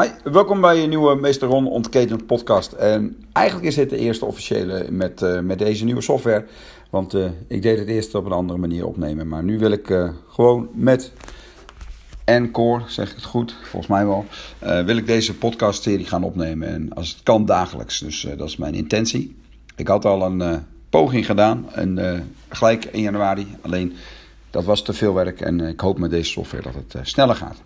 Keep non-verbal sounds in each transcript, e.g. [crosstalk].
Hi, welkom bij een nieuwe Meester Ron Ontketend podcast. En eigenlijk is dit de eerste officiële met, uh, met deze nieuwe software. Want uh, ik deed het eerst op een andere manier opnemen. Maar nu wil ik uh, gewoon met Encore, zeg ik het goed, volgens mij wel, wil ik deze podcastserie gaan opnemen. En als het kan dagelijks, dus dat is mijn intentie. Ik had al een poging gedaan, en, gelijk in januari. Alleen dat was te veel werk en ik hoop met deze software dat het sneller gaat.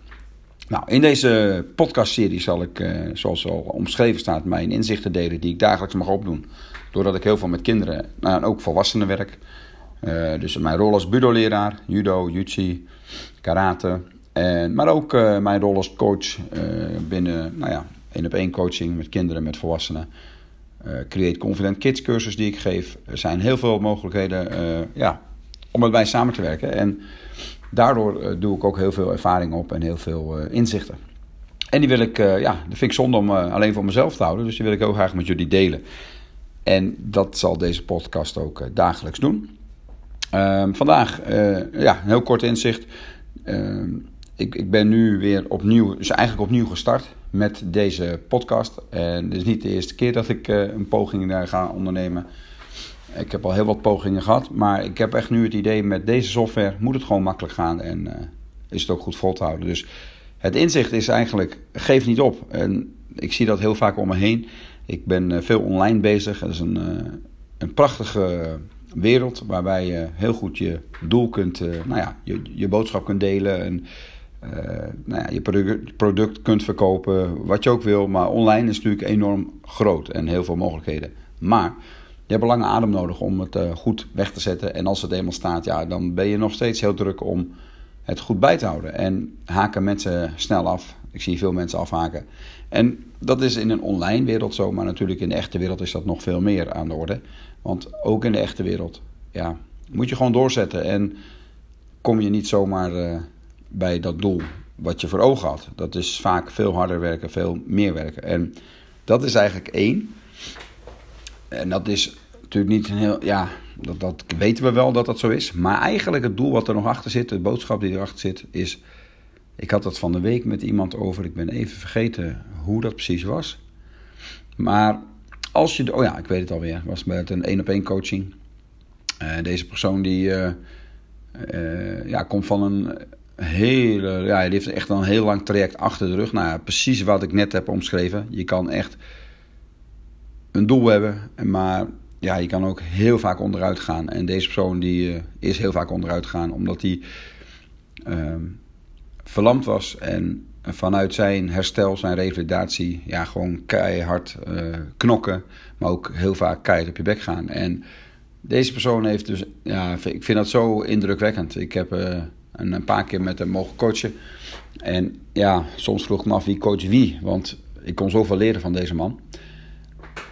Nou, in deze podcastserie zal ik, uh, zoals al omschreven staat, mijn inzichten delen die ik dagelijks mag opdoen. Doordat ik heel veel met kinderen nou, en ook volwassenen werk. Uh, dus mijn rol als budo-leraar, judo, jutsi, karate. En, maar ook mijn rol als coach binnen nou ja, één op één coaching met kinderen, met volwassenen. Create Confident Kids cursus die ik geef. Er zijn heel veel mogelijkheden ja, om met mij samen te werken. En daardoor uh, doe ik ook heel veel ervaring op en heel veel uh, inzichten. En die wil ik, uh, ja, dat vind ik zonde om alleen voor mezelf te houden. Dus die wil ik heel graag met jullie delen. En dat zal deze podcast ook dagelijks doen. Ehm, vandaag, ja, een heel kort inzicht. Ehm, ik, ik ben nu weer opnieuw, dus eigenlijk opnieuw gestart met deze podcast. En het is niet de eerste keer dat ik een poging daar ga ondernemen. Ik heb al heel wat pogingen gehad, maar ik heb echt nu het idee met deze software moet het gewoon makkelijk gaan en uh, is het ook goed vol te houden. Dus het inzicht is eigenlijk, geef niet op. En ik zie dat heel vaak om me heen. Ik ben uh, veel online bezig. Dat is een, uh, een prachtige wereld waarbij je heel goed je doel kunt, nou ja, je, je boodschap kunt delen. En, nou ja, je product kunt verkopen, wat je ook wil. Maar online is natuurlijk enorm groot en heel veel mogelijkheden. Maar je hebt lange adem nodig om het uh, goed weg te zetten. En als het eenmaal staat, ja, dan ben je nog steeds heel druk om het goed bij te houden. En haken mensen snel af. Ik zie veel mensen afhaken. En dat is in een online wereld zo, maar natuurlijk in de echte wereld is dat nog veel meer aan de orde. Want ook in de echte wereld, ja, moet je gewoon doorzetten. En kom je niet zomaar uh, bij dat doel wat je voor ogen had. Dat is vaak veel harder werken, veel meer werken. En dat is eigenlijk één. En dat is natuurlijk niet een heel. Ja, dat, dat weten we wel dat dat zo is. Maar eigenlijk het doel wat er nog achter zit, de boodschap die erachter zit, is. Ik had dat van de week met iemand over. Ik ben even vergeten hoe dat precies was. Maar als je. Oh ja, ik weet het alweer. was met een één op één coaching. Uh, deze persoon die. Uh, uh, ja, komt van een hele. Ja, die heeft echt een heel lang traject achter de rug. Nou precies wat ik net heb omschreven. Je kan echt een doel hebben, maar ja, je kan ook heel vaak onderuit gaan. En deze persoon die, uh, is heel vaak onderuit gegaan omdat hij uh, verlamd was en vanuit zijn herstel, zijn revalidatie, ja, gewoon keihard uh, knokken, maar ook heel vaak keihard op je bek gaan. En deze persoon heeft dus, ja, ik vind dat zo indrukwekkend. Ik heb uh, een, een, paar keer met hem mogen coachen. En ja, soms vroeg ik me af wie coach wie, want ik kon zoveel leren van deze man.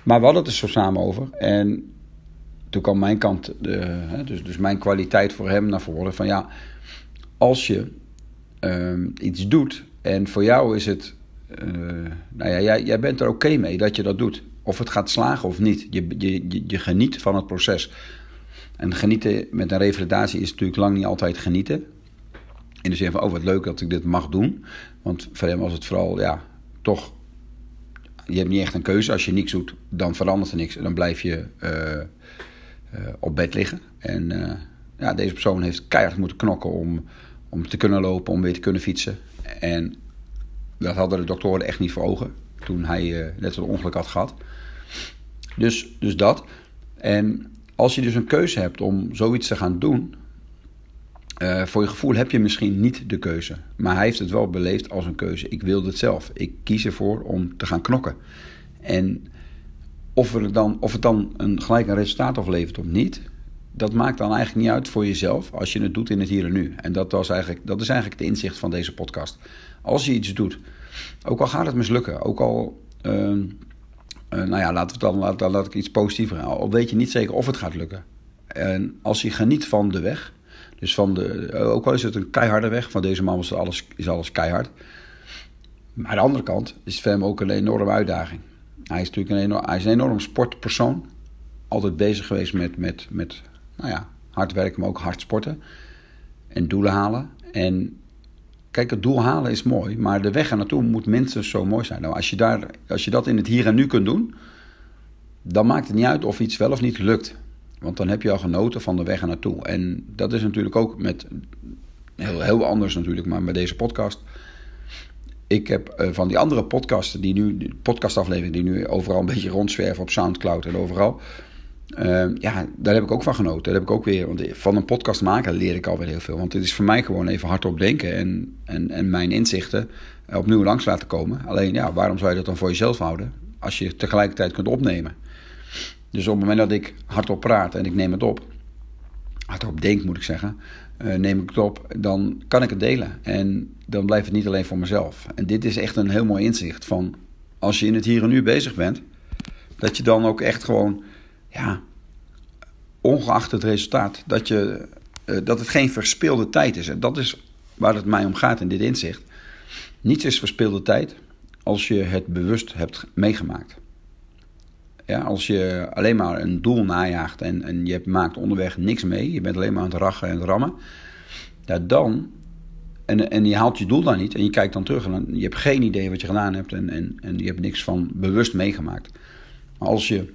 Maar we hadden het er zo samen over. En toen kwam mijn kant, dus, dus mijn kwaliteit voor hem naar voren. Van ja, als je um, iets doet en voor jou is het. Uh, nou ja, jij, jij bent er oké mee dat je dat doet. Of het gaat slagen of niet. Je, je, je, je geniet van het proces. En genieten met een revalidatie is natuurlijk lang niet altijd genieten. In de zin van, oh wat leuk dat ik dit mag doen. Want voor hem was het vooral, ja, toch je hebt niet echt een keuze. Als je niks doet, dan verandert er niks. En dan blijf je uh, uh, op bed liggen. En uh, ja, deze persoon heeft keihard moeten knokken om, om te kunnen lopen, om weer te kunnen fietsen. En dat hadden de doktoren echt niet voor ogen toen hij net een ongeluk had gehad. Dus, dus dat. En als je dus een keuze hebt om zoiets te gaan doen, uh, voor je gevoel heb je misschien niet de keuze. Maar hij heeft het wel beleefd als een keuze. Ik wilde het zelf. Ik kies ervoor om te gaan knokken. En of, er dan, of het dan een, gelijk een resultaat oplevert of niet, dat maakt dan eigenlijk niet uit voor jezelf als je het doet in het hier en nu. En dat, was eigenlijk, dat is eigenlijk de inzicht van deze podcast. Als je iets doet, ook al gaat het mislukken, ook al. Uh, uh, nou ja, laat, het dan, laat, laat ik iets positiever halen. Al weet je niet zeker of het gaat lukken. En als je geniet van de weg, dus van de, ook al is het een keiharde weg, van deze man was alles, is alles keihard. Maar aan de andere kant is hem ook een enorme uitdaging. Hij is natuurlijk een enorm, hij is een enorm sportpersoon. Altijd bezig geweest met, met, met nou ja, hard werken, maar ook hard sporten. En doelen halen. En kijk, het doel halen is mooi, maar de weg er naartoe moet minstens zo mooi zijn. Nou, als je, daar, als je dat in het hier en nu kunt doen, dan maakt het niet uit of iets wel of niet lukt. Want dan heb je al genoten van de weg er naartoe. En dat is natuurlijk ook met, heel, heel anders natuurlijk, maar met deze podcast. Ik heb uh, van die andere podcasten, die nu, podcastafleveringen die nu overal een beetje rondzwerven op Soundcloud en overal. Uh, ja, daar heb ik ook van genoten. Daar heb ik ook weer, want van een podcast maken leer ik alweer heel veel. Want het is voor mij gewoon even hardop denken en, en, en mijn inzichten opnieuw langs laten komen. Alleen ja, waarom zou je dat dan voor jezelf houden als je tegelijkertijd kunt opnemen? Dus op het moment dat ik hardop praat en ik neem het op, hardop denk moet ik zeggen, uh, neem ik het op, dan kan ik het delen. En dan blijft het niet alleen voor mezelf. En dit is echt een heel mooi inzicht van als je in het hier en nu bezig bent, dat je dan ook echt gewoon, ja, ongeacht het resultaat, dat, je, uh, dat het geen verspilde tijd is. En dat is waar het mij om gaat in dit inzicht. Niets is verspilde tijd als je het bewust hebt meegemaakt. Ja, als je alleen maar een doel najaagt en, en je maakt onderweg niks mee, je bent alleen maar aan het rachen en het rammen, ja, dan, en, en je haalt je doel dan niet en je kijkt dan terug en je hebt geen idee wat je gedaan hebt en, en, en je hebt niks van bewust meegemaakt. Maar als je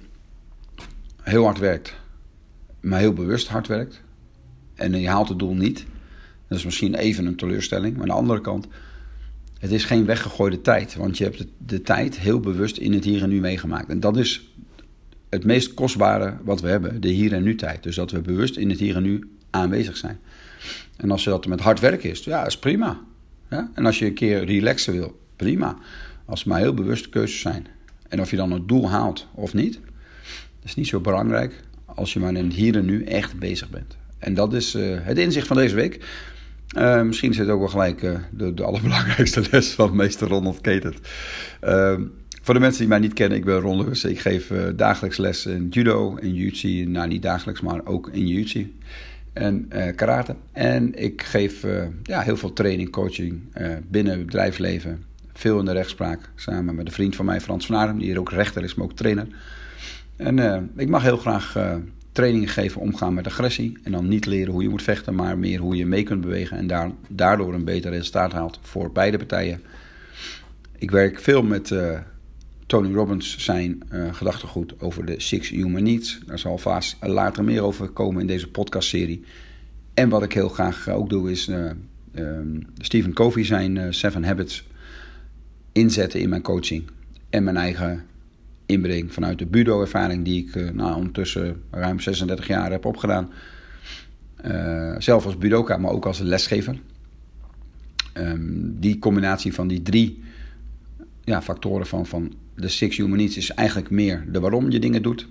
heel hard werkt, maar heel bewust hard werkt en je haalt het doel niet, dat is misschien even een teleurstelling, maar aan de andere kant, het is geen weggegooide tijd, want je hebt de tijd heel bewust in het hier en nu meegemaakt. En dat is het meest kostbare wat we hebben, de hier en nu tijd. Dus dat we bewust in het hier en nu aanwezig zijn. En als je dat met hard werken is, ja, is prima. Ja? En als je een keer relaxen wil, prima. Als het maar heel bewuste keuzes zijn. En of je dan het doel haalt of niet, is niet zo belangrijk als je maar in het hier en nu echt bezig bent. En dat is uh, het inzicht van deze week. Uh, misschien is het ook wel gelijk uh, de, de allerbelangrijkste [laughs] les van meester Ronald Ketert. Voor de mensen die mij niet kennen, ik ben Ron Lewis. Ik geef uh, dagelijks les in judo, in jiu Nou, niet dagelijks, maar ook in jiu en uh, karate. En ik geef uh, ja, heel veel training, coaching binnen het bedrijfsleven. Veel in de rechtspraak, samen met een vriend van mij, Frans van Arem, die hier ook rechter is, maar ook trainer. En ik mag heel graag trainingen geven omgaan met agressie. En dan niet leren hoe je moet vechten, maar meer hoe je mee kunt bewegen. En daar, daardoor een beter resultaat haalt voor beide partijen. Ik werk veel met Tony Robbins zijn uh, gedachtegoed over de Six Human Needs. Daar zal vast later meer over komen in deze podcastserie. En wat ik heel graag ook doe is uh, um, Stephen Covey zijn Seven Habits inzetten in mijn coaching. En mijn eigen inbreng vanuit de budo-ervaring die ik nou, ondertussen ruim 36 jaar heb opgedaan. zelf als budoka, maar ook als lesgever. Um, die combinatie van die drie ja, factoren van, van de Six Human Needs is eigenlijk meer de waarom je dingen doet.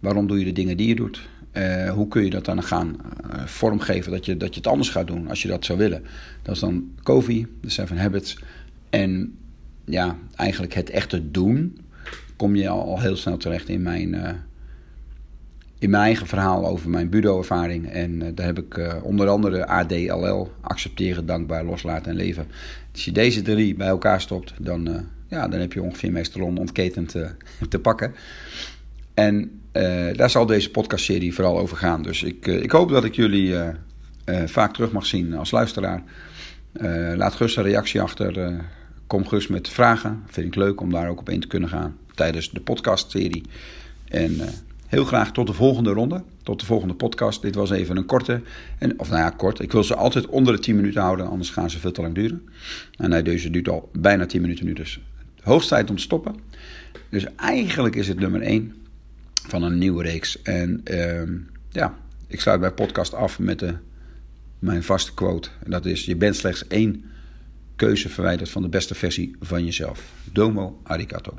Waarom doe je de dingen die je doet? Uh, hoe kun je dat dan gaan uh, vormgeven dat je, dat je het anders gaat doen als je dat zou willen? Dat is dan Covey, de Seven Habits. En ja, eigenlijk het echte doen kom je al, al heel snel terecht in mijn, uh, in mijn eigen verhaal over mijn budo-ervaring. En daar heb ik onder andere ADLL, accepteren, dankbaar, loslaten en leven. Als je deze drie bij elkaar stopt, dan ja, dan heb je ongeveer meestal ontketend [laughs] te, pakken. En daar zal deze podcastserie vooral over gaan. Dus ik, ik hoop dat ik jullie vaak terug mag zien als luisteraar. laat gerust een reactie achter. kom gerust met vragen. Vind ik leuk om daar ook op in te kunnen gaan tijdens de podcastserie. En heel graag tot de volgende ronde. Tot de volgende podcast. Dit was even een korte. En, of nou ja, kort. Ik wil ze altijd onder de 10 minuten houden, anders gaan ze veel te lang duren. En nee, deze duurt al bijna 10 minuten nu, dus hoogst tijd om te stoppen. Dus eigenlijk is het nummer 1 van een nieuwe reeks. En uh, ja, ik sluit mijn podcast af met de, mijn vaste quote. En dat is: Je bent slechts één keuze verwijderd van de beste versie van jezelf. Domo arigato.